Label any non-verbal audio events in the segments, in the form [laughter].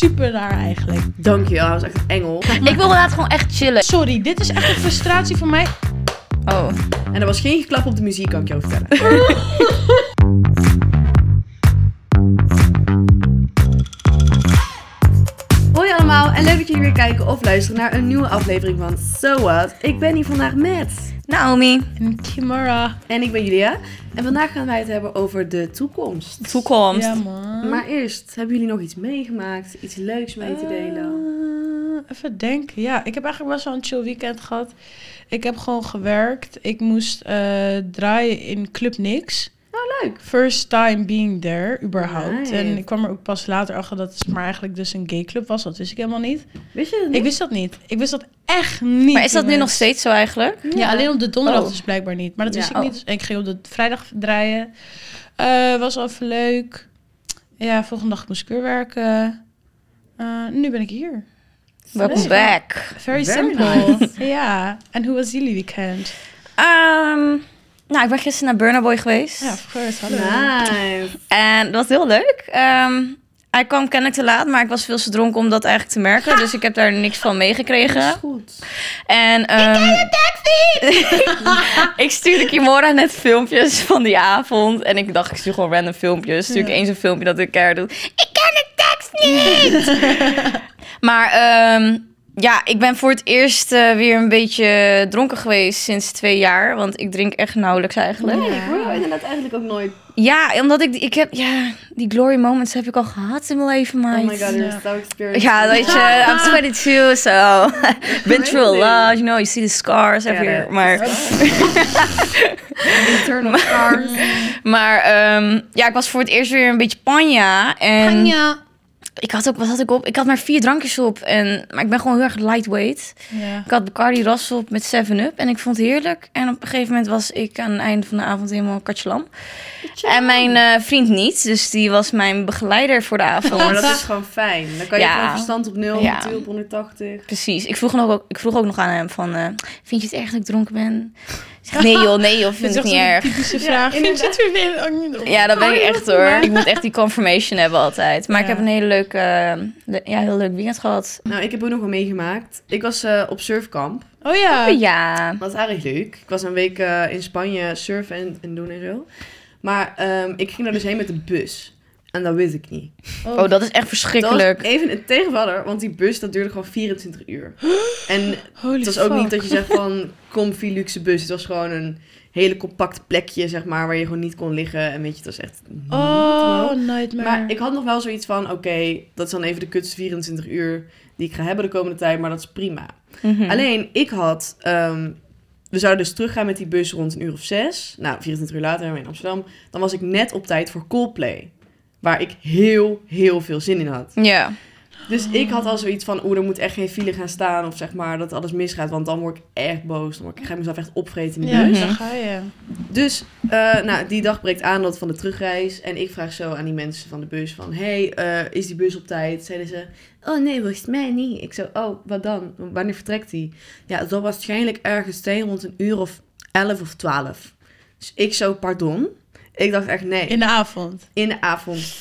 super raar eigenlijk. Dankjewel, hij was echt een engel. [laughs] Ik wil inderdaad gewoon echt chillen. Sorry, dit is echt een frustratie van mij. Oh. En er was geen geklap op de muziek, kan ik je over vertellen. [laughs] kijken of luisteren naar een nieuwe aflevering van So What. Ik ben hier vandaag met... Naomi. En Kimura. En ik ben Julia. En vandaag gaan wij het hebben over de toekomst. Toekomst. Ja, man. Maar eerst, hebben jullie nog iets meegemaakt? Iets leuks mee te delen? Eh, even denken. Ja, ik heb eigenlijk best wel een chill weekend gehad. Ik heb gewoon gewerkt. Ik moest eh, draaien in Club Nix. Oh, leuk. First time being there, überhaupt. Nice. En ik kwam er ook pas later achter dat het maar eigenlijk dus een gay club was. Dat wist ik helemaal niet. Wist je het niet? Ik wist dat niet. Ik wist dat echt niet. Maar is dat nu nog steeds zo eigenlijk? Ja, alleen op de donderdag Oh. dus blijkbaar niet. Maar dat wist Ja. ik niet. Dus ik ging op de vrijdag draaien. Eh, was wel even leuk. Ja, volgende dag moest ik weer werken. Eh, nu ben ik hier. Welcome back. Very, Very simple. nice. ja. En hoe was jullie weekend? Ehm, nou, ik ben gisteren naar Burna Boy geweest. Ja, of course. Hallo. Nice. En dat was heel leuk. Ehm, hij kwam kennelijk te laat, maar ik was veel te dronken om dat eigenlijk te merken. Dus ik heb daar niks van meegekregen. Goed. En, ehm, [laughs] ik stuurde Kimora net filmpjes van die avond. En ik dacht, ik stuur gewoon random filmpjes. Stuur ik Ja. eens een filmpje dat ik er doe. Ik ken de tekst niet! [laughs] maar ehm, ja, ik ben voor het eerst eh, weer een beetje dronken geweest sinds twee jaar. Want ik drink echt nauwelijks eigenlijk. Nee, ik hoor jou inderdaad eigenlijk ook nooit. Ja, omdat ik, ik heb, ja, die glory moments heb ik al gehad in mijn leven, Oh meid. my god, you're so experienced. Ja, weet je, I'm [laughs] 22, so [laughs] been through a lot, you know, you see the scars everywhere. that- Maar, [laughs] Internal scars. maar ehm, ja, ik was voor het eerst weer een beetje panja. En ik had ook, wat had ik op? Ik had maar vier drankjes op. En, maar ik ben gewoon heel erg lightweight. Ja. Ik had Bacardi Ras op met 7-Up en ik vond het heerlijk. En op een gegeven moment was ik aan het einde van de avond helemaal katjelam. En mijn eh, vriend niet, dus die was mijn begeleider voor de [laughs] avond. Oh, maar dat is gewoon fijn. Dan kan je Ja. gewoon verstand op 0, Ja. op 180. Precies. Ik vroeg, nog ook, ik vroeg ook nog aan hem van, eh, vind je het erg dat ik dronken ben? Zeg, [laughs] nee joh, nee joh, vind ik niet erg. typische Ja, vraag. [laughs] Vind je het weer ook niet Ja, dat ben Oh, ik je echt hoor. maar. Ik moet echt die confirmation hebben altijd. Maar ik heb een hele leuke, eh, ja, heel leuk weekend gehad. Nou, ik heb ook nog wel meegemaakt. Ik was eh, op surfkamp. Oh ja. Ja. Dat was eigenlijk leuk. Ik was een week eh, in Spanje surfen en, en doen en zo. Maar ehm, ik ging daar dus heen met de bus. En dat wist ik niet. Oh, dat is echt Dat was verschrikkelijk. even een tegenvaller, want die bus dat duurde gewoon 24 uur. En Holy het was ook fuck. niet dat je zegt van comfy luxe bus. Het was gewoon een hele compact plekje, zeg maar, waar je gewoon niet kon liggen. En weet je, het was echt Oh, nightmare. Maar ik had nog wel zoiets van, oké, dat is dan even de kutste 24 uur die ik ga hebben de komende tijd, maar dat is prima. Mhm. Alleen, ik had, ehm, we zouden dus teruggaan met die bus rond een uur of zes. Nou, 24 uur later in Amsterdam. Dan was ik net op tijd voor Coldplay. Waar ik heel, heel veel zin in had. Ja. Dus ik had al zoiets van, oeh, er moet echt geen file gaan staan. Of zeg maar, dat alles misgaat. Want dan word ik echt boos. Dan word ik, ga ik mezelf echt opvreten in de Ja, bus. daar ga je. Dus, eh, nou, die dag breekt aan dat van de terugreis. En ik vraag zo aan die mensen van de bus van... hey, eh, is die bus op tijd? Zeiden ze... Oh nee, volgens mij niet. Ik zo, oh, wat dan? Wanneer vertrekt die? Ja, dat was waarschijnlijk ergens tegen rond een uur of elf of twaalf. Dus ik zo, pardon? Ik dacht echt, nee, In de avond. in de avond.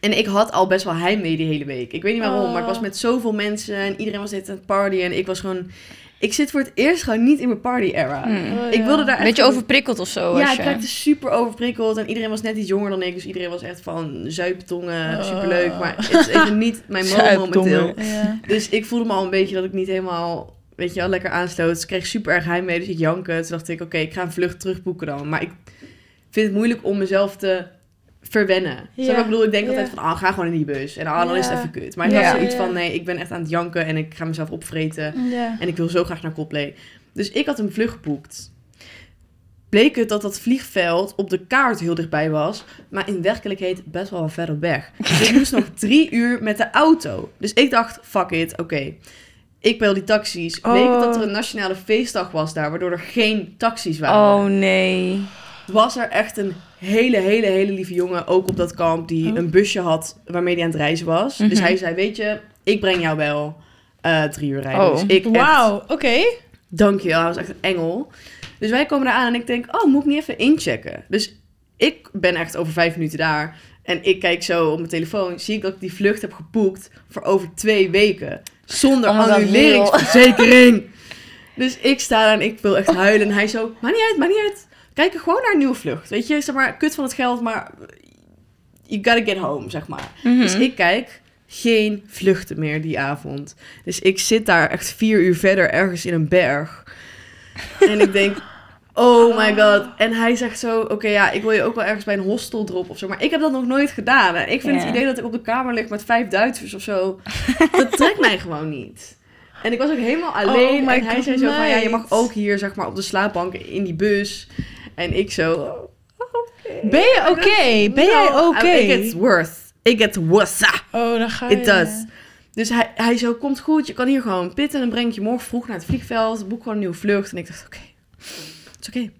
En ik had al best wel heimwee die hele week. Ik weet niet waarom, Oh. maar ik was met zoveel mensen... en iedereen was dit aan het partyen. En ik was gewoon... Ik zit voor het eerst gewoon niet in mijn party-era. Hmm. Oh, Ik wilde daar echt Beetje gewoon- overprikkeld of zo. ja, ik raakte super overprikkeld en iedereen was net iets jonger dan ik. Dus iedereen was echt van zuiptongen, Oh. superleuk. Maar het is even niet mijn [laughs] momenteel. Ja. Dus ik voelde me al een beetje dat ik niet helemaal, weet je wel, lekker aansloot. Dus ik kreeg super erg heimwee, dus ik janken. Toen dacht ik, oké, ik ga een vlucht terugboeken dan. Maar ik vind het moeilijk om mezelf te verwennen. Ja. Ik bedoel? Ik denk Ja. altijd van, ah, ga gewoon in die bus. En ah, dan is het even kut. Maar ik Ja. had zoiets van, nee, ik ben echt aan het janken en ik ga mezelf opvreten. En ik wil zo graag naar Coldplay. Dus ik had een vlucht geboekt. Bleek het dat dat vliegveld op de kaart heel dichtbij was. Maar in werkelijkheid best wel verder weg. Dus ik moest nog drie uur met de auto. Dus ik dacht, fuck it, oké. Ik bel die taxis. Bleek het dat er een nationale feestdag was daar. Waardoor er geen taxis waren. Oh nee. Was er echt een hele, hele, hele lieve jongen. Ook op dat kamp. Die Oh. een busje had waarmee hij aan het reizen was. Dus Mhm. hij zei, weet je, ik breng jou wel eh, drie uur rijden. Oh. Dus Wauw, oké. Dankjewel, hij was echt een engel. Dus wij komen daar aan en ik denk, oh, moet ik niet even inchecken? Dus ik ben echt over vijf minuten daar. En ik kijk zo op mijn telefoon, zie ik dat ik die vlucht heb geboekt voor over twee weken. Zonder Oh, annuleringsverzekering. dus ik sta daar en ik wil echt huilen. En hij zo, maakt niet uit, maakt niet uit. Kijk er gewoon naar een nieuwe vlucht. Weet je, zeg maar, kut van het geld, maar you gotta get home, zeg maar. Mhm. Dus ik kijk, geen vluchten meer die avond. Dus ik zit daar echt vier uur verder ergens in een berg. En ik denk, [laughs] oh my god. En hij zegt zo, oké ja, ik wil je ook wel ergens bij een hostel droppen of zo. Maar ik heb dat nog nooit gedaan. En ik vind het idee dat ik op de kamer lig met vijf Duitsers of zo, dat trekt mij gewoon niet. En ik was ook helemaal alleen. my en hij zei zo van, ja, je mag ook hier zeg maar op de slaapbank in die bus. En ik zo, oh. Ben je oké? Ben jij oké? Ik get worth. Ik get wassa. Oh, dan ga je... It does. Dus hij, hij zo, komt goed, je kan hier gewoon pitten en dan breng ik je morgen vroeg naar het vliegveld. Boek gewoon een nieuwe vlucht. En ik dacht, oké, het is oké.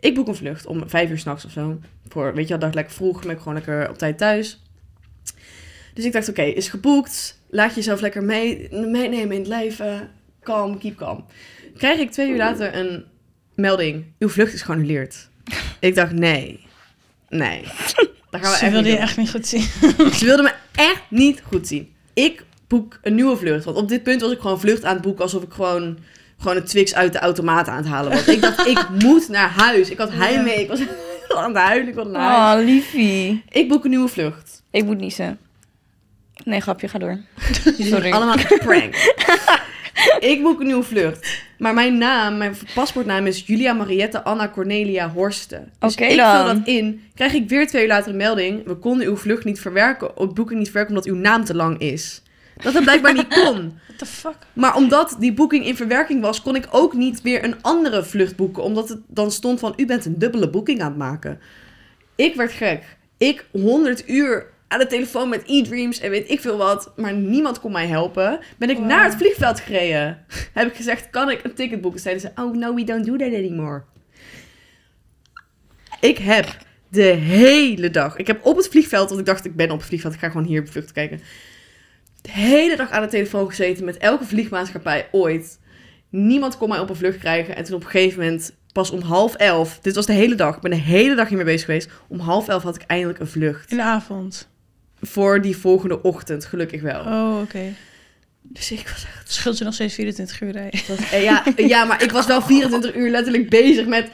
Ik boek een vlucht om vijf uur s'nachts of zo. Voor, weet je wel, dacht lekker vroeg, dan ben ik gewoon lekker op tijd thuis. Dus ik dacht, oké, is geboekt. Laat jezelf lekker mee, meenemen in het leven. Kalm, keep calm. Krijg ik twee uur later een melding. Uw vlucht is geannuleerd. [laughs] ik dacht, nee. Nee. Daar gaan we Ze echt wilde niet je doen. echt niet goed zien. Ze wilden me echt niet goed zien. Ik boek een nieuwe vlucht. Want op dit punt was ik gewoon vlucht aan het boeken alsof ik gewoon, gewoon een Twix uit de automaat aan het halen was. Ik dacht, ik [laughs] moet naar huis. Ik had heimwee. Ik was [laughs] aan het huilen. Ik wilde naar huis. Oh, liefie. Ik boek een nieuwe vlucht. Ik moet niezen. Nee, grapje, ga door. Sorry. Allemaal prank. [laughs] ik boek een nieuwe vlucht. Maar mijn naam, mijn paspoortnaam is Julia Mariette Anna Cornelia Horsten. Dus Oké ik dan. vul dat in. Krijg ik weer twee uur later een melding. We konden uw vlucht niet verwerken, of boeking niet verwerken omdat uw naam te lang is. Dat het blijkbaar niet kon. [laughs] What the fuck? Maar omdat die boeking in verwerking was, kon ik ook niet weer een andere vlucht boeken. Omdat het dan stond van, u bent een dubbele boeking aan het maken. Ik werd gek. Ik 100 uur aan de telefoon met e-dreams en weet ik veel wat. Maar niemand kon mij helpen. Ben ik Wow. naar het vliegveld gereden. [laughs] Heb ik gezegd, kan ik een ticket boeken? Zeiden ze, oh no, we don't do that anymore. Ik heb de hele dag... Ik heb op het vliegveld, want ik dacht, ik ben op het vliegveld. Ik ga gewoon hier op vlucht kijken. De hele dag aan de telefoon gezeten met elke vliegmaatschappij ooit. Niemand kon mij op een vlucht krijgen. En toen op een gegeven moment, pas om half elf... Dit was de hele dag. Ik ben de hele dag hiermee bezig geweest. Om half elf had ik eindelijk een vlucht. In de avond. Voor die volgende ochtend, gelukkig wel. Oh, oké. Dus ik was echt... Scheelt je nog steeds 24 uur rijden. was- eh, ja, ja, maar ik was wel 24 uur letterlijk bezig met...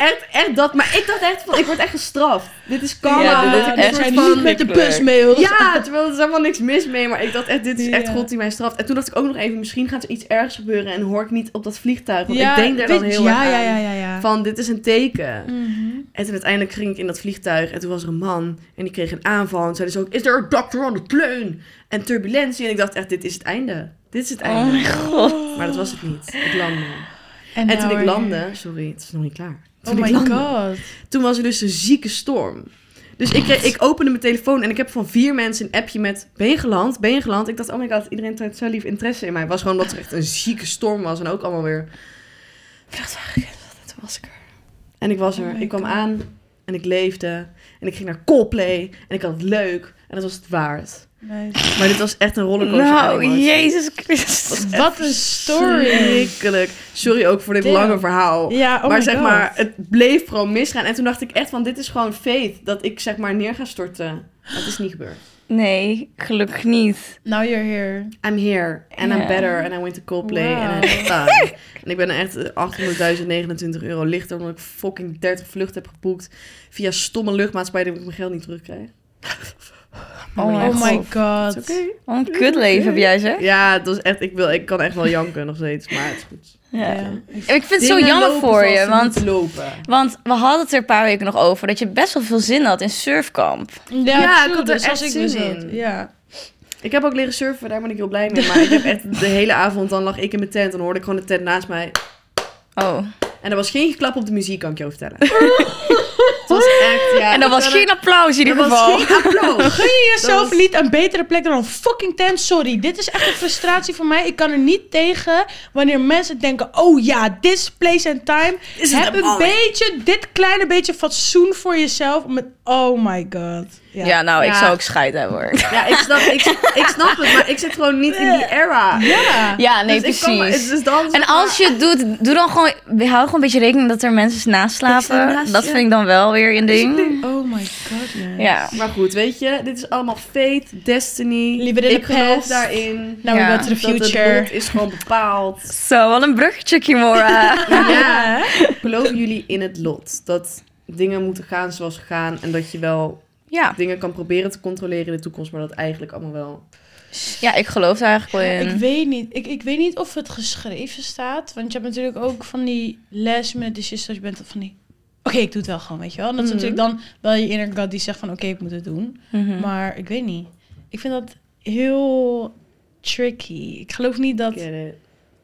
Echt, echt dat. Maar ik dacht echt van, ik word echt gestraft. Dit is karma. Ja, dit is echt niet van- met de verschrikkelijk. busmail. Ja, terwijl er is helemaal niks mis mee. Maar ik dacht echt, dit is echt Ja. God die mij straft. En toen dacht ik ook nog even, misschien gaat er iets ergs gebeuren. En hoor ik niet op dat vliegtuig. Want Ja, ik denk daar dan heel ja, erg ja, aan. ja, ja, ja. Van, dit is een teken. Mhm. En toen uiteindelijk ging ik in dat vliegtuig. En toen was er een man. En die kreeg een aanval. En zeiden ze ook, is er een doctor on the plane? En turbulentie. En ik dacht echt, dit is het einde. Dit is het Oh einde. mijn god. Maar dat was het niet. Ik landde. En, nou toen ik weer- landde... Sorry, het is nog niet klaar. Toen Oh my landde, god. toen was er dus een zieke storm. Dus ik, ik opende mijn telefoon en ik heb van vier mensen een appje met... Ben je geland? Ben je geland? Ik dacht, oh my god, iedereen toont zo lief interesse in mij. Het was gewoon omdat er echt een zieke storm was. En ook allemaal weer... Ik dacht, ik toen was ik er. En ik was er. Oh ik kwam God. aan en ik leefde. En ik ging naar Coldplay. En ik had het leuk. En dat was het waard. Maar dit was echt een rollercoaster. Nou. Jezus Christus. Wat een story. Verschrikkelijk. Sorry ook voor dit Damn. lange verhaal. Ja, oh maar my zeg God. maar, het bleef gewoon misgaan. En toen dacht ik echt van, dit is gewoon fate. Dat ik zeg maar neer ga storten. Maar het is niet gebeurd. Nee, gelukkig niet. Now you're here. I'm here. And I'm better. And I went to Coldplay. Wow. And I'm fine. [laughs] en ik ben echt 800.029 euro lichter. Omdat ik fucking 30 vluchten heb geboekt. Via stomme luchtmaatschappij dat ik mijn geld niet terugkrijg. Oh my Oh my God. Wat een kutleven heb jij zeg. Ja, dat is echt, ik, wil, ik kan echt wel janken nog steeds. Maar het is goed. Ja. Ja. Ik vind het zo jammer voor je, want, want we hadden het er een paar weken nog over dat je best wel veel zin had in surfkamp. Ja, Ja, ik had er dus als echt ik zin bezat. in. Ja. Ik heb ook leren surfen, daar ben ik heel blij mee. Maar ik heb echt de hele avond, dan lag ik in mijn tent en hoorde ik gewoon de tent naast mij. Oh. En er was geen geklap op de muziek, kan ik je over vertellen. [laughs] ja. en dat was geen applaus in er ieder geval. geen applaus. [laughs] Gun je jezelf was- niet een betere plek dan een fucking tent? Sorry, dit is echt een frustratie voor mij. Ik kan er niet tegen wanneer mensen denken... Oh ja, this place and time. Is Heb een een moment? beetje, dit kleine beetje fatsoen voor jezelf. Met, oh my god. Ja, nou, ik zou ook scheid hebben hoor. Ja, ik snap, ik, ik snap het, maar ik zit gewoon niet in die era. Ja. Ja, nee, Dus kan precies. dus dan, En maar- als je het doet, doe dan gewoon, hou gewoon een beetje rekening dat er mensen naast slapen. naast dat vind ik dan wel weer een ding. Oh my god, Ja. Maar goed, weet je, dit is allemaal fate, destiny. Ik geloof past. daarin. Now Ja, Dat het future. lot is gewoon bepaald. Zo, wat een bruggetje, Kimora. [laughs] Ja. Geloven jullie in het lot? Dat dingen moeten gaan zoals ze gaan en dat je wel ja. dingen kan proberen te controleren in de toekomst, maar dat eigenlijk allemaal wel... ja, ik geloof daar eigenlijk wel in. Ik weet niet. Ik, ik weet niet of het geschreven staat. Want je hebt natuurlijk ook van die last minute decisions dat je bent van die... Oké, ik doe het wel gewoon, weet je wel. Dat is Mhm. natuurlijk dan wel je inner God die zegt van... Oké, ik moet het doen. Mhm. Maar ik weet niet. Ik vind dat heel tricky. Ik geloof niet dat, Get it.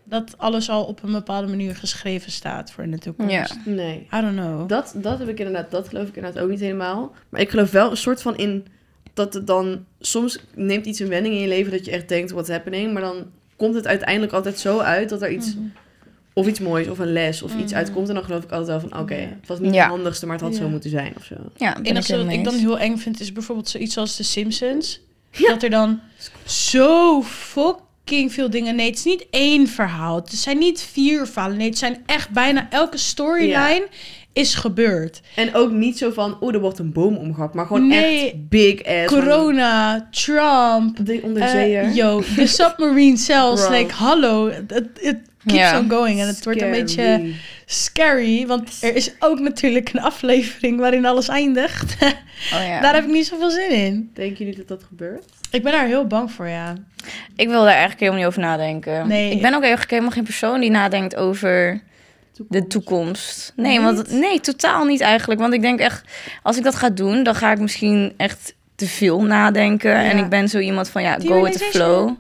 Dat alles al op een bepaalde manier geschreven staat voor in de toekomst. Ja. Nee. I don't know. Dat, dat heb ik inderdaad, dat geloof ik inderdaad ook niet helemaal. Maar ik geloof wel een soort van in dat het dan soms neemt iets een wending in je leven dat je echt denkt what's happening, maar dan komt het uiteindelijk altijd zo uit dat er iets Mhm. of iets moois of een les of iets Mhm. uitkomt en dan geloof ik altijd wel van oké, het was niet Ja. het handigste, maar het had Ja. zo moeten zijn of zo. Ja, ik enige wat ik dan heel eng vind is bijvoorbeeld zoiets als The Simpsons. Ja. Dat er dan zo fucking veel dingen... Nee, het is niet één verhaal. Het zijn niet vier verhalen. Nee, het zijn echt bijna elke storyline is gebeurd. En ook niet zo van oh er wordt een boom omgehakt, maar gewoon Nee. echt big ass Corona, Trump, de eh, onderzeeër. yo, de [laughs] submarine cells. Bro. like, hallo, het it keeps on going. En het wordt een beetje scary. Want er is ook natuurlijk een aflevering waarin alles eindigt. [laughs] Oh, ja. Daar heb ik niet zoveel zin in. Denken jullie dat dat gebeurt? Ik ben daar heel bang voor, ja. Ik wil daar eigenlijk helemaal niet over nadenken. Nee. Ik ben ook eigenlijk helemaal geen persoon die nadenkt over de toekomst. Nee, want nee, totaal niet eigenlijk. Want ik denk echt, als ik dat ga doen, dan ga ik misschien echt te veel nadenken. Ja. En ik ben zo iemand van ja, go with the flow.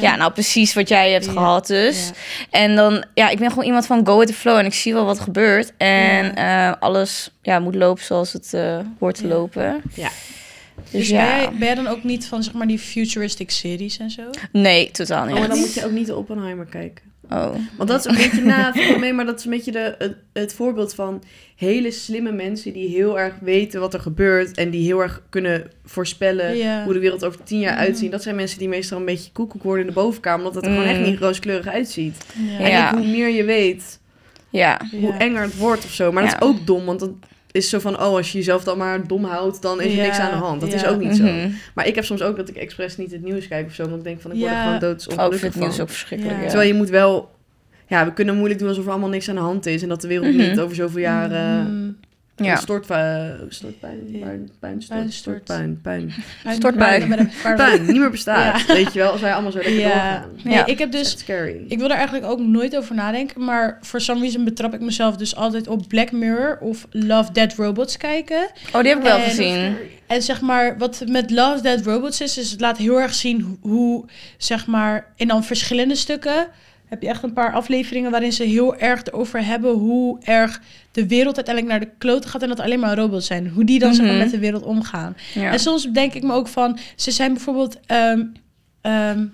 Ja, nou precies wat jij hebt Ja. gehad dus. En dan, ja, ik ben gewoon iemand van go with the flow. En ik zie wel wat gebeurt. En eh, alles ja, moet lopen zoals het eh, hoort te lopen. Ja. Dus, Dus ja, ben, jij, ben jij dan ook niet van zeg maar die futuristic series en zo? nee, totaal niet. Oh, maar dan moet je ook niet de Oppenheimer kijken. Oh. Want dat is een beetje na, nee, maar dat is een beetje de, het, het voorbeeld van hele slimme mensen die heel erg weten wat er gebeurt en die heel erg kunnen voorspellen hoe de wereld over tien jaar Mhm. uitziet. Dat zijn mensen die meestal een beetje koekoek worden in de bovenkamer, omdat het er gewoon Mm. echt niet rooskleurig uitziet. Ja. En Ja. hoe meer je weet, Ja. hoe enger het wordt of zo. Maar dat is ook dom, want dan is zo van, oh, als je jezelf dan maar dom houdt, dan is er Ja, niks aan de hand. Dat is ook niet zo. Mhm. Maar ik heb soms ook dat ik expres niet het nieuws kijk of zo, want ik denk van, ik word er gewoon Oh, ik doodsongelukkig vind het nieuws van. ook verschrikkelijk. Ja. Ja. Terwijl je moet wel... Ja, we kunnen moeilijk doen alsof er allemaal niks aan de hand is. En dat de wereld Mhm. niet over zoveel jaren... Mm, Ja. Een stortpuin... Stortpuin? Puin, puin, stort, stortpuin, puin. Met een paar- Puin, niet meer bestaat. Weet je wel, als wij allemaal zo lekker Ja. doorgaan. Nee, Ja. ik heb dus scary. Ik wil er eigenlijk ook nooit over nadenken, maar voor some reason betrap ik mezelf dus altijd op Black Mirror of Love, Dead Robots kijken. Oh, die heb ik wel En- gezien. En zeg maar, wat met Love, Dead Robots is, is het laat heel erg zien hoe, hoe, zeg maar, in dan verschillende stukken heb je echt een paar afleveringen waarin ze heel erg erover hebben hoe erg de wereld uiteindelijk naar de kloten gaat en dat alleen maar robots zijn. Hoe die dan zeg maar, Mhm. met de wereld omgaan. Ja. En soms denk ik me ook van, ze zijn bijvoorbeeld, ehm, ehm,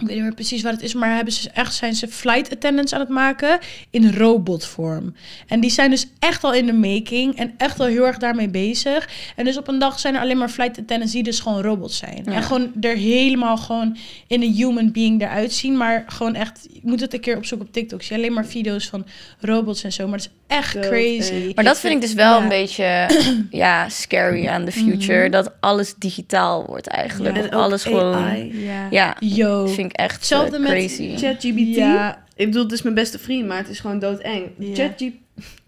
ik weet niet meer precies wat het is, maar hebben ze echt zijn ze flight attendants aan het maken in robotvorm. En die zijn dus echt al in de making en echt al heel erg daarmee bezig. En dus op een dag zijn er alleen maar flight attendants die dus gewoon robots zijn. Ja. En gewoon er helemaal gewoon in een human being eruit zien, maar gewoon echt, je moet het een keer opzoeken op TikTok. Zie je alleen maar video's van robots en zo, maar dat is echt Dood crazy. Maar dat vind ik dus wel Ja. een beetje ja, scary aan de future. Mhm. Dat alles digitaal wordt eigenlijk. Ja. Of En ook alles gewoon... AI. Ja. Ja, Yo. vind ik echt Hetzelfde eh, met crazy. ChatGPT. Ja. Ik bedoel, het is mijn beste vriend, maar het is gewoon doodeng. ChatGPT.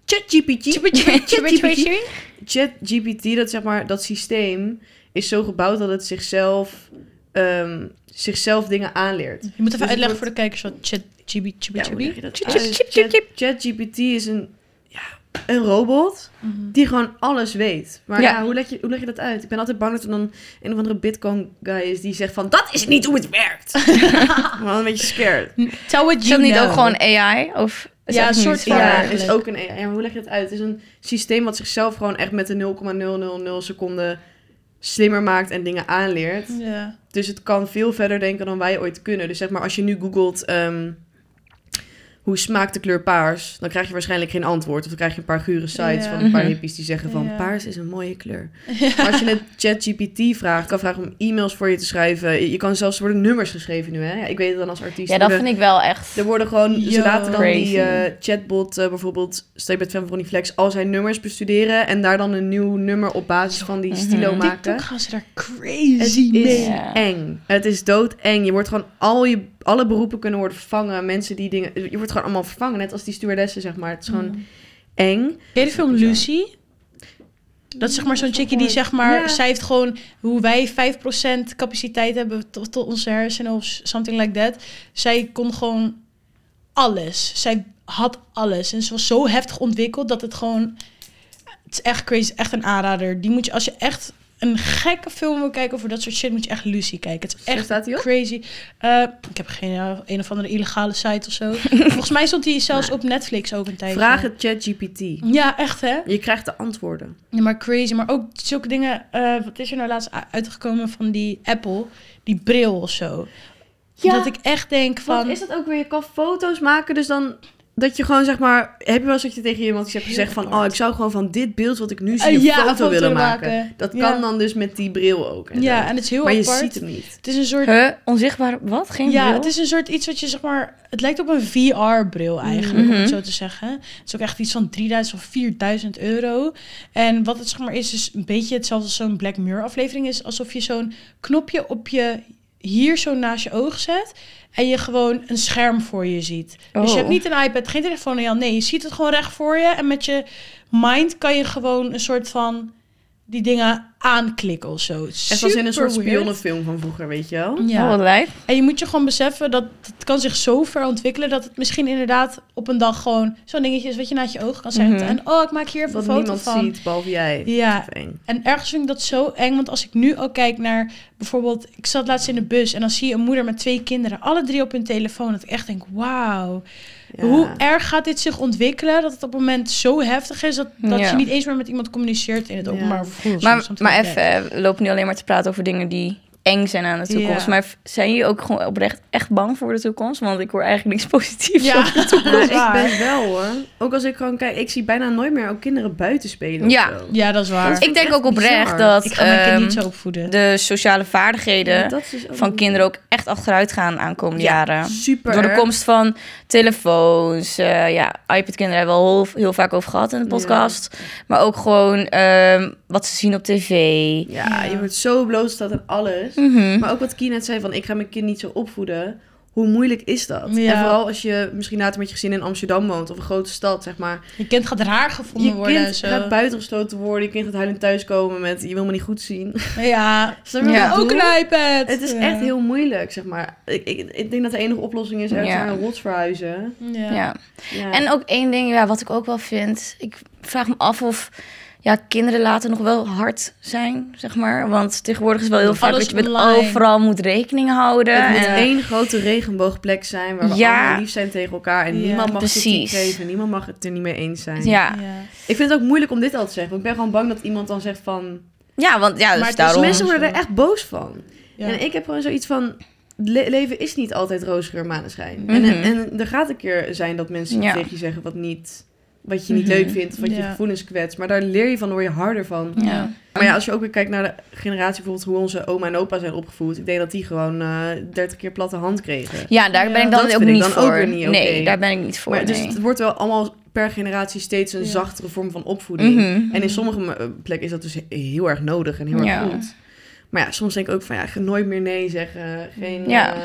ChatGPT. ChatGPT, dat zeg maar, dat systeem is zo gebouwd dat het zichzelf, ehm, zichzelf dingen aanleert. Je moet even Dus uitleggen voor de kijkers wat chat GB Ja, hoe leg je dat Chip, uit? chip, chip, chip. Chat- ChatGPT is een, ja, een robot die gewoon alles weet. Maar ja, Ja. hoe, leg je, hoe leg je dat uit? Ik ben altijd bang dat er dan een of andere Bitcoin guy is die zegt van... Dat is niet hoe het werkt. [laughs] maar een beetje scared. You dat niet know. ook gewoon AI? Of is Ja, dat een niet? soort van- Ja, is ook een AI. Ja, maar hoe leg je het uit? Het is een systeem wat zichzelf gewoon echt met de 0,000 seconden slimmer maakt en dingen aanleert. Ja. Dus het kan veel verder denken dan wij ooit kunnen. Dus zeg maar, als je nu googelt... ehm, hoe smaakt de kleur paars? Dan krijg je waarschijnlijk geen antwoord. Of dan krijg je een paar gure sites Ja. van een paar Mhm. hippies die zeggen van... Ja. paars is een mooie kleur. Maar als je het ChatGPT vraagt, kan vragen om e-mails voor je te schrijven. Je- kan zelfs, worden nummers geschreven nu, hè? Ja, ik weet het dan als artiest. Ja, dat worden- vind ik wel echt. Er worden gewoon, ze laten dan Crazy. die eh, chatbot eh, bijvoorbeeld, stel je van die Flex, al zijn nummers bestuderen en daar dan een nieuw nummer op basis van die Mhm. stilo maken. TikTok gaan ze daar Het crazy mee. is eng. Het is doodeng. Je wordt gewoon al je, alle beroepen kunnen worden vervangen. Mensen die dingen, je wordt gewoon allemaal vervangen, net als die stewardessen zeg maar. Het is gewoon Mm. eng. Ken je de film. Lucy? Dat is zeg maar zo'n chickie die zeg maar... Ja. Zij heeft gewoon hoe wij 5% capaciteit hebben tot, tot onze hersenen of something like that. Zij kon gewoon alles. Zij had alles. En ze was zo heftig ontwikkeld dat het gewoon... Het is echt crazy. Echt een aanrader. Die moet je, als je echt een gekke film wil kijken over dat soort shit, moet je echt Lucy kijken. Het is echt staat die op? crazy. Eh, ik heb geen uh, een of andere illegale site of zo. [laughs] Volgens mij stond die zelfs op Netflix ook een tijdje. Vraag het ChatGPT. Ja, echt hè? Je krijgt de antwoorden. Ja, maar crazy. Maar ook zulke dingen. eh, wat is er nou laatst uitgekomen van die Apple? Die bril of zo. Ja. Dat ik echt denk Van, van... is dat ook weer? Je kan foto's maken, dus dan dat je gewoon zeg maar, heb je wel eens dat je tegen iemand iets hebt gezegd van, apart. oh, ik zou gewoon van dit beeld wat ik nu zie Eh, een ja, foto, een foto willen maken. maken. Dat Ja. kan dan dus met die bril ook. En ja, en het is heel maar je apart. ziet hem niet. Het is een soort... Huh? Onzichtbaar? Wat? Geen ja, bril? het is een soort iets wat je zeg maar... Het lijkt op een VR-bril eigenlijk, om het zo te zeggen. Het is ook echt iets van 3000 of 4000 euro. En wat het zeg maar is, is een beetje hetzelfde als zo'n Black Mirror aflevering is. Alsof je zo'n knopje op je... Hier zo naast je oog zet. En je gewoon een scherm voor je ziet. Dus je Oh. hebt niet een iPad, geen telefoon hand. Nee, je ziet het gewoon recht voor je. En met je mind kan je gewoon een soort van die dingen aanklikken of zo. Echt als in een Super soort weird. spionnenfilm van vroeger, weet je wel? Ja. Oh, wat lijp. En je moet je gewoon beseffen dat het kan zich zo ver ontwikkelen dat het misschien inderdaad op een dag gewoon zo'n dingetje is wat je naast je oog kan zetten. Mhm. En oh, ik maak hier even een foto niemand van. ziet, behalve jij. Ja, en ergens vind ik dat zo eng, want als ik nu ook kijk naar bijvoorbeeld, ik zat laatst in de bus en dan zie je een moeder met twee kinderen, alle drie op hun telefoon, dat ik echt denk, wauw, Ja. hoe erg gaat dit zich ontwikkelen, dat het op het moment zo heftig is dat, dat Ja. je niet eens meer met iemand communiceert in het Ja. openbaar vervoer. Maar, maar even, we lopen nu alleen maar te praten over dingen die eng zijn aan de toekomst. Ja. Maar zijn jullie ook gewoon oprecht echt bang voor de toekomst? Want ik hoor eigenlijk niks [laughs] positiefs Ja. over de toekomst. Ja, ik ben wel hoor. Ook als ik gewoon kijk, ik zie bijna nooit meer ook kinderen buiten spelen. Ja. of zo. Ja, dat is waar. Dat Ik denk ook oprecht bizar. dat ik ga mijn kind ehm, niet zo opvoeden. de sociale vaardigheden Ja, dus van niet- kinderen ook echt achteruit gaan aankomende Ja, jaren. Super. Door de komst van telefoons, eh, ja, iPad-kinderen hebben we al heel, heel vaak over gehad in de podcast. Maar ook gewoon ehm, wat ze zien op tv. Ja, Ja. je wordt zo blootgesteld aan alles. Mhm. Maar ook wat Kien net zei van, ik ga mijn kind niet zo opvoeden. Hoe moeilijk is dat? Ja. En vooral als je misschien later met je gezin in Amsterdam woont of een grote stad, zeg maar. Je kind gaat raar gevonden Je worden en kind zo. gaat buitengesloten worden, je kind gaat huilend thuiskomen met, je wil me niet goed zien. Ja, [laughs] je wat Ja. ook iPad. Het is Ja. echt heel moeilijk, zeg maar. Ik, ik, ik denk dat de enige oplossing is ergens Ja. naar een rots verhuizen. Ja. Ja. Ja. En ook één ding, ja, wat ik ook wel vind. Ik vraag me af of ja, kinderen later nog wel hard zijn, zeg maar. Want tegenwoordig is wel heel vaak dat je met overal moet rekening houden. het moet en, één grote regenboogplek zijn waar we Ja. allemaal lief zijn tegen elkaar. En Ja, niemand mag precies. kritiek geven, niemand mag het er niet mee eens zijn. ja. Ja. Ik vind het ook moeilijk om dit al te zeggen. Want ik ben gewoon bang dat iemand dan zegt van... ja, want ja, Maar dus het is daarom. mensen worden er echt boos van. Ja. En ik heb gewoon zoiets van... le- leven is niet altijd roze geur maneschijn. Mhm. en, en er gaat een keer zijn dat mensen Ja. tegen je zeggen wat niet... Wat je niet Mhm. leuk vindt, of wat je gevoelens kwetst. Maar daar leer je van, word je harder van. Ja. Maar ja, als je ook weer kijkt naar de generatie, bijvoorbeeld hoe onze oma en opa zijn opgevoed. Ik denk dat die gewoon eh 30 keer platte hand kregen. Ja, daar Ja, ben ik dat dan ook vind ik niet dan voor. ook weer niet Nee, daar ben ik niet voor. maar dus het wordt wel allemaal per generatie steeds een Ja. zachtere vorm van opvoeding. Mhm. En in sommige eh, plekken is dat dus heel erg nodig en heel erg goed. Maar ja, soms denk ik ook van ja, ik ga nooit meer nee zeggen. Geen, Ja. eh,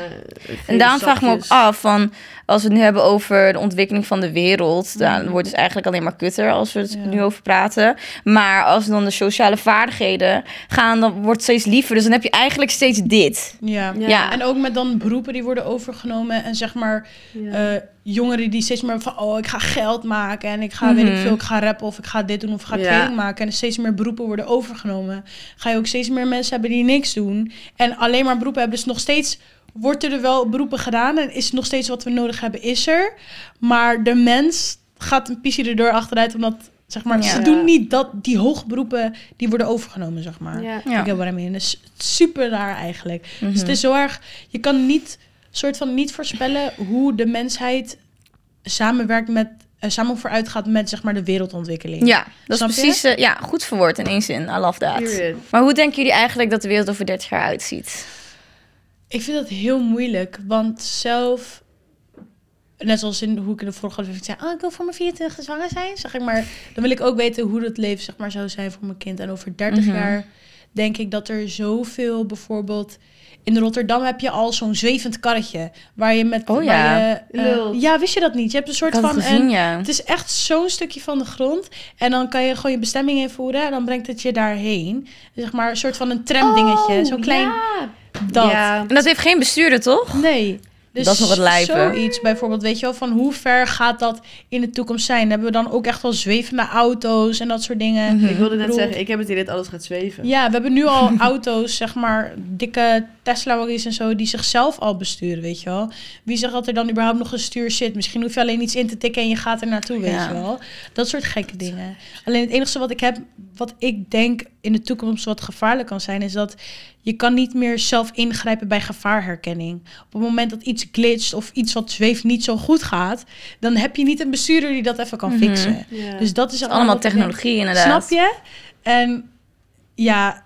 En daarom vraag ik me ook af van als we het nu hebben over de ontwikkeling van de wereld, dan Mhm. wordt het eigenlijk alleen maar kutter als we het Ja. nu over praten. Maar als dan de sociale vaardigheden gaan, dan wordt het steeds liever. Dus dan heb je eigenlijk steeds dit. Ja. Ja. Ja. En ook met dan beroepen die worden overgenomen en zeg maar Ja. Jongeren die steeds meer van oh ik ga geld maken en ik ga weet ik Mhm. veel ik ga rappen of ik ga dit doen of ik ga Ja. kleding maken en steeds meer beroepen worden overgenomen ga je ook steeds meer mensen hebben die niks doen en alleen maar beroepen hebben dus nog steeds wordt er wel beroepen gedaan en is nog steeds wat we nodig hebben is er maar de mens gaat een pisje erdoor achteruit omdat zeg maar Ja. ze doen niet dat die hoge beroepen die worden overgenomen zeg maar Ja. Ik heb wat I mean. Dus super raar eigenlijk. Mhm. Dus het is zo erg, je kan niet, soort van niet voorspellen hoe de mensheid samenwerkt met, eh, samen vooruit gaat met zeg maar de wereldontwikkeling. Ja, dat Snap is precies... eh, ja, goed verwoord in één zin. I love that. Period. Maar hoe denken jullie eigenlijk dat de wereld over 30 jaar uitziet? Ik vind dat heel moeilijk, want zelf, net zoals in hoe ik in de vorige aflevering zei, oh, ik wil voor mijn 24 zwanger zijn, zeg ik maar, dan wil ik ook weten hoe dat leven zeg maar zou zijn voor mijn kind. En over 30 Mhm. jaar denk ik dat er zoveel, bijvoorbeeld in Rotterdam heb je al zo'n zwevend karretje waar je met, Oh ja. je, eh, ja, wist je dat niet? Je hebt een soort had het van gezien, een, ja. het is echt zo'n stukje van de grond. En dan kan je gewoon je bestemming invoeren. En dan brengt het je daarheen. Zeg maar een soort van een tramdingetje. Zo'n klein Ja. dat. Ja. En dat heeft geen bestuurder, toch? Nee. Dus Dat is nog het lijpe. Zoiets bijvoorbeeld, weet je wel, van hoe ver gaat dat in de toekomst zijn? Hebben we dan ook echt wel zwevende auto's en dat soort dingen? Ik wilde net zeggen, ik heb het idee dat alles gaat zweven. Ja, we hebben nu al [laughs] auto's, zeg maar, dikke Tesla-wagons en zo, die zichzelf al besturen, weet je wel. Wie zegt dat er dan überhaupt nog een stuur zit? Misschien hoef je alleen iets in te tikken en je gaat er naartoe, weet Ja. je wel. Dat soort gekke dingen. Alleen het enige wat ik heb, wat ik denk in de toekomst wat gevaarlijk kan zijn, is dat je kan niet meer zelf ingrijpen bij gevaarherkenning. Op het moment dat iets glitcht of iets wat zweeft niet zo goed gaat, dan heb je niet een bestuurder die dat even kan Mhm. fixen. Dus dat is Het is allemaal technologie, inderdaad. Snap je? En ja,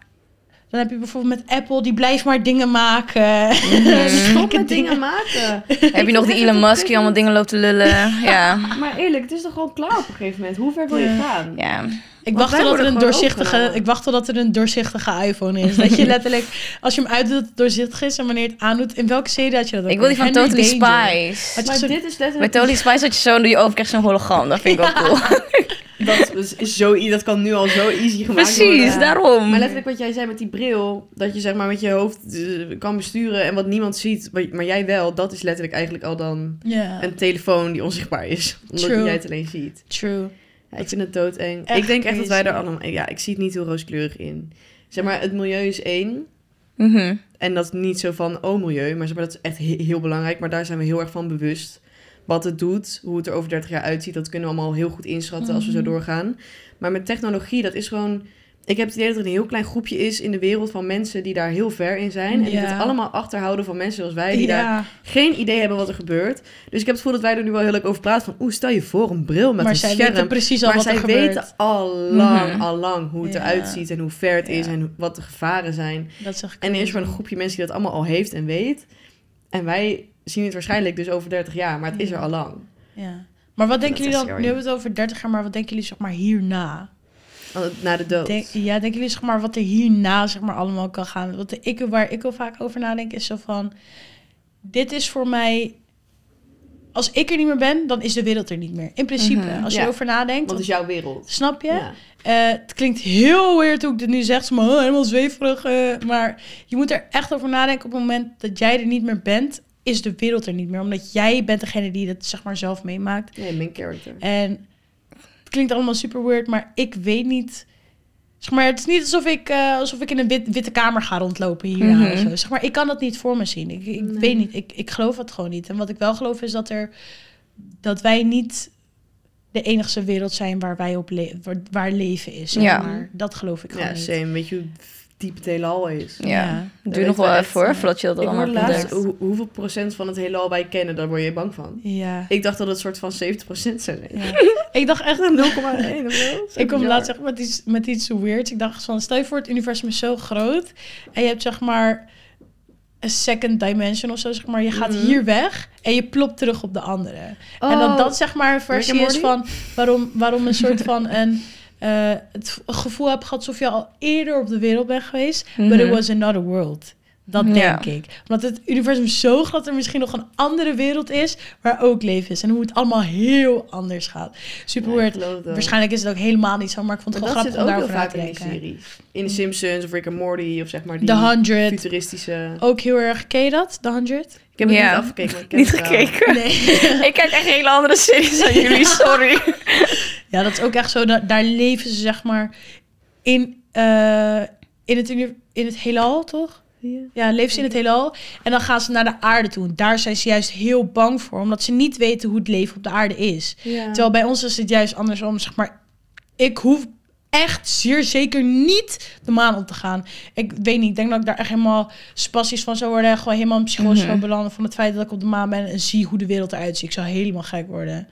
dan heb je bijvoorbeeld met Apple, die blijft maar dingen maken. [laughs] Stop Gekke met dingen maken. [laughs] Heb je nog die Elon Musk die allemaal dingen loopt te lullen? [laughs] Ja. Maar eerlijk, het is toch gewoon klaar op een gegeven moment. Hoe ver wil je gaan? ja. Ik wacht totdat er een doorzichtige, ik wacht totdat er een doorzichtige iPhone is. Dat je letterlijk, als je hem uitdoet, dat het doorzichtig is en wanneer je het aandoet, in welke serie had je dat ook? Ik wil die van Totally. Spice. Maar zo'n- dit is Bij letterlijk... Totally Spice had je zo, doe je over, krijg je zo'n hologram. Dat vind ik wel cool. Dat is, zo, dat kan nu al zo easy gemaakt Precies, worden. daarom. Maar letterlijk wat jij zei met die bril, dat je zeg maar met je hoofd eh, kan besturen en wat niemand ziet, maar- jij wel, dat is letterlijk eigenlijk al dan een telefoon die onzichtbaar is. Omdat True. jij het alleen ziet. true. Ja, ik vind het doodeng. Echt ik denk echt dat wij er crazy. allemaal... Ja, ik zie het niet heel rooskleurig in. Zeg maar, het milieu is één. Mhm. En dat is niet zo van, oh milieu, maar, zeg maar dat is echt he- heel belangrijk. Maar daar zijn we heel erg van bewust. Wat het doet, hoe het er over 30 jaar uitziet, dat kunnen we allemaal heel goed inschatten als we zo Mhm. doorgaan. Maar met technologie, dat is gewoon... Ik heb het idee dat er een heel klein groepje is in de wereld van mensen die daar heel ver in zijn. En die het allemaal achterhouden van mensen zoals wij, die daar geen idee hebben wat er gebeurt. Dus ik heb het gevoel dat wij er nu wel heel leuk over praten. Van, oeh, stel je voor een bril met maar een zij scherm. weten precies al maar wat er zij gebeurt. weten al lang, Mhm. al lang hoe het Ja. eruit ziet en hoe ver het is en wat de gevaren zijn. Dat En er is gewoon een groepje mensen die dat allemaal al heeft en weet. En wij zien het waarschijnlijk dus over 30 jaar, maar het is er al lang. Ja. Maar wat denken jullie dan, nu hebben we het over 30 jaar, maar wat denken jullie zeg maar hierna? Na de dood. Denk, ja, denken jullie zeg maar wat er hierna zeg maar allemaal kan gaan? Wat ik, waar ik wel vaak over nadenk is zo van, dit is voor mij, als ik er niet meer ben, dan is de wereld er niet meer. In principe, Mhm. als je Ja. erover nadenkt. Want het is jouw wereld. Snap je? Ja. Eh, het klinkt heel weird hoe ik dit nu zeg, maar oh, helemaal zweverig. eh, maar je moet er echt over nadenken op het moment dat jij er niet meer bent, is de wereld er niet meer. Omdat jij bent degene die dat zeg maar zelf meemaakt. Nee, main character. En het klinkt allemaal super weird, maar ik weet niet. Zeg maar, het is niet alsof ik, eh, alsof ik in een wit, witte kamer ga rondlopen hier. Mhm. zo. Zeg maar, ik kan dat niet voor me zien. Ik, ik Nee. weet niet. Ik, ik geloof het gewoon niet. En wat ik wel geloof is dat er dat wij niet de enigste wereld zijn waar wij op le waar, waar leven is. Zeg Ja. maar. Dat geloof ik gewoon Ja, niet. same. Weet je diep het heelal is? Ja. Ja. Dat duurt nog wel we even hoor, ja. voordat je dat Ik allemaal laatst hoe, hoeveel procent van het heelal wij kennen, daar word je bang van. Ja. Ik dacht dat het soort van 70% zou zijn. ja. [laughs] ik dacht echt [laughs] 0,1 of zo. [laughs] Ik kom laatst echt met iets, met iets weirds. Ik dacht van, stel je voor, het universum is zo groot. En je hebt zeg maar een second dimension of zo, zeg maar. Je gaat Mhm. hier weg en je plopt terug op de andere. En Oh. dat dat zeg maar een versie is van waarom, waarom een soort van een... eh, het gevoel heb gehad alsof je al eerder op de wereld bent geweest. But it Mhm. was another world. Dat Ja. denk ik. Omdat het universum zo groot dat er misschien nog een andere wereld is waar ook leven is. En hoe het allemaal heel anders gaat. Super weird. Waarschijnlijk is het ook helemaal niet zo, maar ik vond het Maar wel grappig om daarover na te in denken. series. In The Simpsons of Rick and Morty of zeg maar die The 100. futuristische... Ook heel erg. Ken je dat? The 100? Ik heb het Ja. niet afgekeken, maar ik ken Niet gekeken. Nee. [laughs] Ik kijk echt hele andere series dan [laughs] jullie, sorry. [laughs] ja, dat is ook echt zo. da- daar leven ze zeg maar in, eh, in, het, in het heelal, toch? Ja. Leven ze in het heelal. En dan gaan ze naar de aarde toe. En Daar zijn ze juist heel bang voor. Omdat ze niet weten hoe het leven op de aarde is. Ja. Terwijl bij ons is het juist andersom. Zeg maar, ik hoef echt zeer zeker niet de maan op te gaan. Ik weet niet, ik denk dat ik daar echt helemaal spastisch van zou worden. en Gewoon helemaal in psychose zou belanden van het feit dat ik op de maan ben en zie hoe de wereld eruit ziet. Ik zou helemaal gek worden.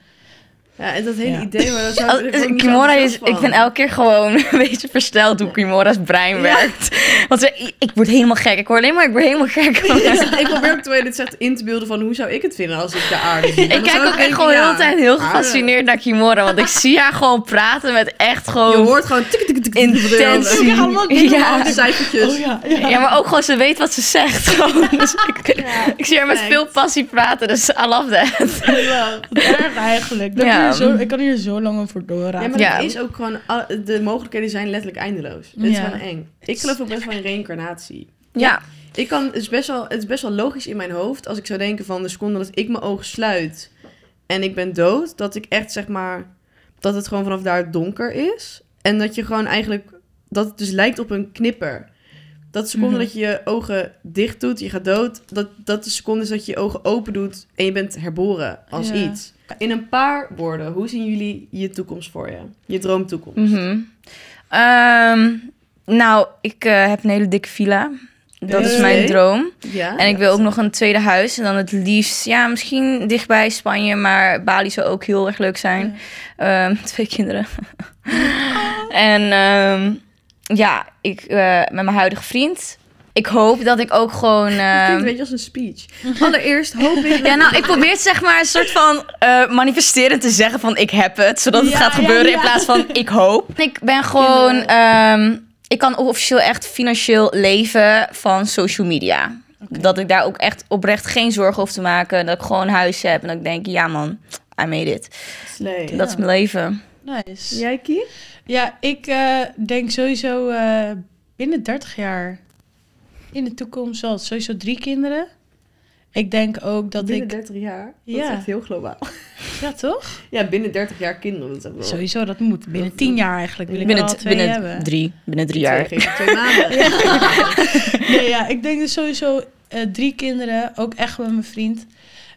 Ja, en dat hele Ja. idee, maar dat zou ik Kimora is, ik ben elke keer gewoon een beetje versteld hoe Kimora's brein werkt. Want ze- ik word helemaal gek. Ik hoor alleen maar, ik word helemaal gek. ik probeer ook terwijl je dit zegt in te beelden van hoe zou ik het vinden als ik de aarde zie. Ik kijk ook echt gewoon de hele tijd heel gefascineerd naar Kimora. Want ik zie haar gewoon praten met echt Je gewoon hoort gewoon dingen Ja. cijfertjes. Oh ja, maar ook gewoon ze weet wat ze zegt. Dus ik, zie haar met veel passie praten. Dus I love that. Erg eigenlijk. Ja. Hier zo, ik kan hier zo lang over Ja, doorraken. maar Ja. het is ook gewoon, de mogelijkheden zijn letterlijk eindeloos. Dit is Ja. gewoon eng. Ik geloof ook best wel in reïncarnatie. Ja. Ik kan, het, is best wel, het is best wel logisch in mijn hoofd als ik zou denken van de seconde dat ik mijn ogen sluit en ik ben dood, dat ik echt zeg maar, dat het gewoon vanaf daar donker is. En dat je gewoon eigenlijk, dat het dus lijkt op een knipper. Dat de seconde Mhm. dat je je ogen dicht doet, je gaat dood, dat, dat de seconde is dat je je ogen open doet en je bent herboren als Ja. iets. In een paar woorden, hoe zien jullie je toekomst voor je? Je droomtoekomst? Ehm, nou, ik eh, heb een hele dikke villa. Dat is mijn droom. Ja? En ik wil ook nog een tweede huis. En dan het liefst, ja, misschien dichtbij Spanje. Maar Bali zou ook heel erg leuk zijn. Ehm, [laughs] twee kinderen. [laughs] en ehm, ja, ik eh, met mijn huidige vriend. Ik hoop dat ik ook gewoon... Het ehm, klinkt een beetje als een speech. Allereerst hoop ik... [laughs] ja, nou, ik probeer het zeg maar een soort van eh manifesterend te zeggen van ik heb het. Zodat het Ja, gaat gebeuren ja. in plaats van ik hoop. Ik ben gewoon... Ehm, ik kan officieel echt financieel leven van social media. Dat ik daar ook echt oprecht geen zorgen hoef te maken. Dat ik gewoon een huis heb en dat ik denk, ja man, I made it. Dat is mijn leven. Nice. Jij, Kie? Ja, ik eh, denk sowieso eh, binnen 30 jaar in de toekomst wel sowieso drie kinderen. Ik denk ook dat binnen ik... 30 jaar? Dat Ja. is echt heel globaal. Ja, toch? Ja, binnen 30 jaar kinderen. Dat wel... Sowieso, dat moet. Binnen Dat- 10 jaar eigenlijk wil ik Binnen, al twee binnen hebben. drie, binnen drie Twee, jaar. twee maanden. [laughs] [laughs] Nee, ja, ik denk dus sowieso eh, drie kinderen, ook echt met mijn vriend.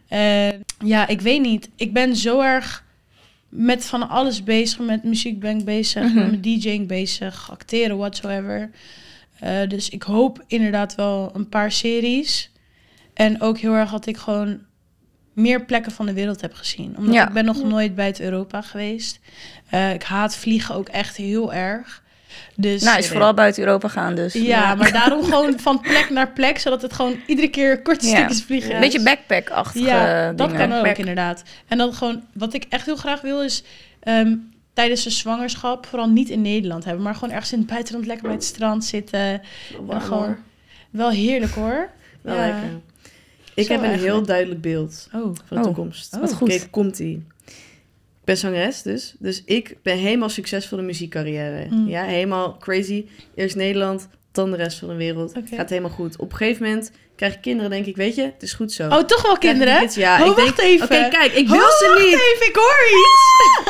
En ja, ik weet niet. Ik ben zo erg met van alles bezig. Met muziek ben ik bezig, Mhm. met mijn DJing bezig, acteren, whatsoever. Eh, dus ik hoop inderdaad wel een paar series. En ook heel erg dat ik gewoon meer plekken van de wereld heb gezien. Omdat Ja. ik ben nog nooit buiten Europa geweest. Eh, ik haat vliegen ook echt heel erg. Dus Nou, is vooral buiten Europa gaan dus. ja, maar daarom [laughs] gewoon van plek naar plek, zodat het gewoon iedere keer korte Ja. stukjes vliegen. Een beetje backpack-achtige Ja, dat dingen. kan ook Back- inderdaad. En dan gewoon, wat ik echt heel graag wil is ehm, tijdens de zwangerschap vooral niet in Nederland hebben, maar gewoon ergens in het buitenland lekker bij het strand zitten. Warm, gewoon-. Wel heerlijk hoor. Wel Ja. lekker. Ik Zo heb een heel duidelijk beeld Oh, van de Oh, toekomst. wat goed. Kijk, komt-ie. Ik ben zangeres dus. Dus ik ben helemaal succesvol in muziekcarrière. Mm. Ja, helemaal crazy. Eerst Nederland, dan de rest van de wereld. Gaat helemaal goed. Op een gegeven moment krijg ik kinderen, denk ik, weet je, het is goed zo. oh toch wel kinderen? kids? Ja, oh, ik wacht denk, even. Oké, kijk, ik Oh, wil ze wacht niet. even, ik hoor iets.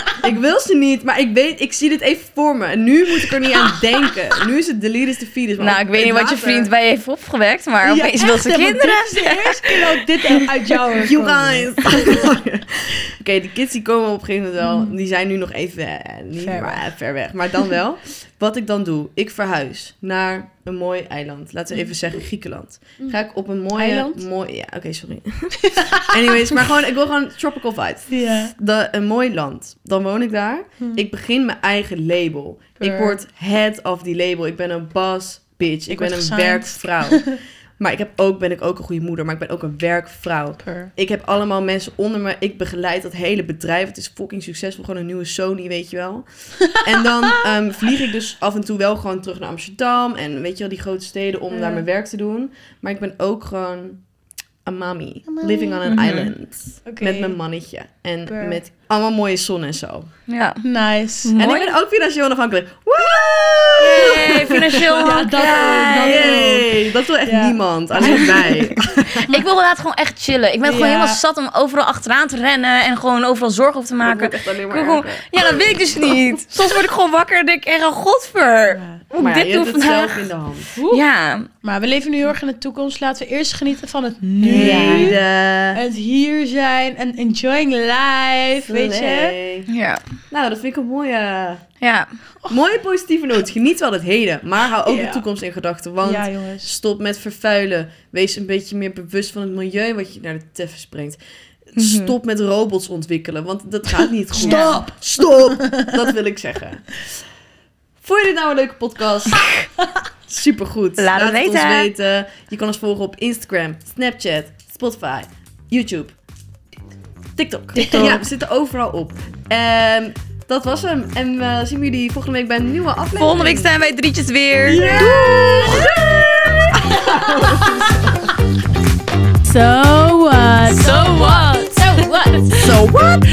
[laughs] Ik wil ze niet, maar ik weet, ik zie dit even voor me. En nu moet ik er niet aan [laughs] denken. Nu is het delete is de fetus. Nou, ik weet niet wat je vriend bij je heeft opgewekt, maar Ja, opeens wil ze hè, kinderen. Dit is de eerste keer dat dit uit [laughs] jou You guys. Oké, die kids die komen op een gegeven moment wel. Mm. Die zijn nu nog even eh, niet Ver maar, weg. eh, ver weg. Maar dan wel. Wat ik dan doe, ik verhuis naar een mooi eiland. Laten we even zeggen Griekenland. Ga ik op een mooie... Mm. Eiland? Mooi, ja, oké, sorry. [laughs] Anyways, maar gewoon, ik wil gewoon tropical vibes. Ja. De, een mooi land. Dan woon ik daar. Hm. Ik begin mijn eigen label. Ik word head of die label. Ik ben een boss bitch. Ik, Ik ben een gesigned. werkvrouw. [laughs] maar ik heb ook, ben ik ook een goede moeder. Maar ik ben ook een werkvrouw. Per. Ik heb allemaal mensen onder me. Ik begeleid dat hele bedrijf. Het is fucking succesvol. Gewoon een nieuwe Sony, weet je wel. [laughs] en dan ehm, vlieg ik dus af en toe wel gewoon terug naar Amsterdam. En weet je wel, die grote steden om Ja. daar mijn werk te doen. Maar ik ben ook gewoon een mommy. Living on an Mhm. island. Met mijn mannetje. En Per. met allemaal mooie zon en zo. Ja. Nice. Mooi. En ik ben ook financieel onafhankelijk. Woe! Yay, financieel [laughs] Ja, dat dat wil echt Ja. niemand. Alleen [laughs] wij. Ik wil inderdaad gewoon echt chillen. Ik ben gewoon Ja. helemaal zat om overal achteraan te rennen en gewoon overal zorgen op te Ik maken. echt alleen Ik maar wil gewoon- ja, dat weet ik dus niet. [laughs] Soms word ik gewoon wakker en denk ik, echt, oh, godver. Maar dit je doen hebt het zelf vandaag? in de hand. Oeh. Ja, Maar we leven nu heel erg in de toekomst. Laten we eerst genieten van het nu. Ja. Het hier zijn en enjoying life. Weet je. Ja. Nou, dat vind ik een mooie, Ja. mooie positieve noot. Geniet wel het heden, maar hou ook Ja. de toekomst in gedachten. Want Ja, jongens. stop met vervuilen. Wees een beetje meer bewust van het milieu wat je naar de teffens brengt. Mhm. Stop met robots ontwikkelen, want dat gaat niet goed. Stop! Stop! [laughs] Dat wil ik zeggen. Vond je dit nou een leuke podcast? Supergoed. Laat het ons weten. weten. Je kan ons volgen op Instagram, Snapchat, Spotify, YouTube, TikTok. Ja, we zitten overal op. En dat was hem. En we zien jullie volgende week bij een nieuwe aflevering. Volgende week zijn wij drietjes weer. [laughs] So what? So what? So what? So what?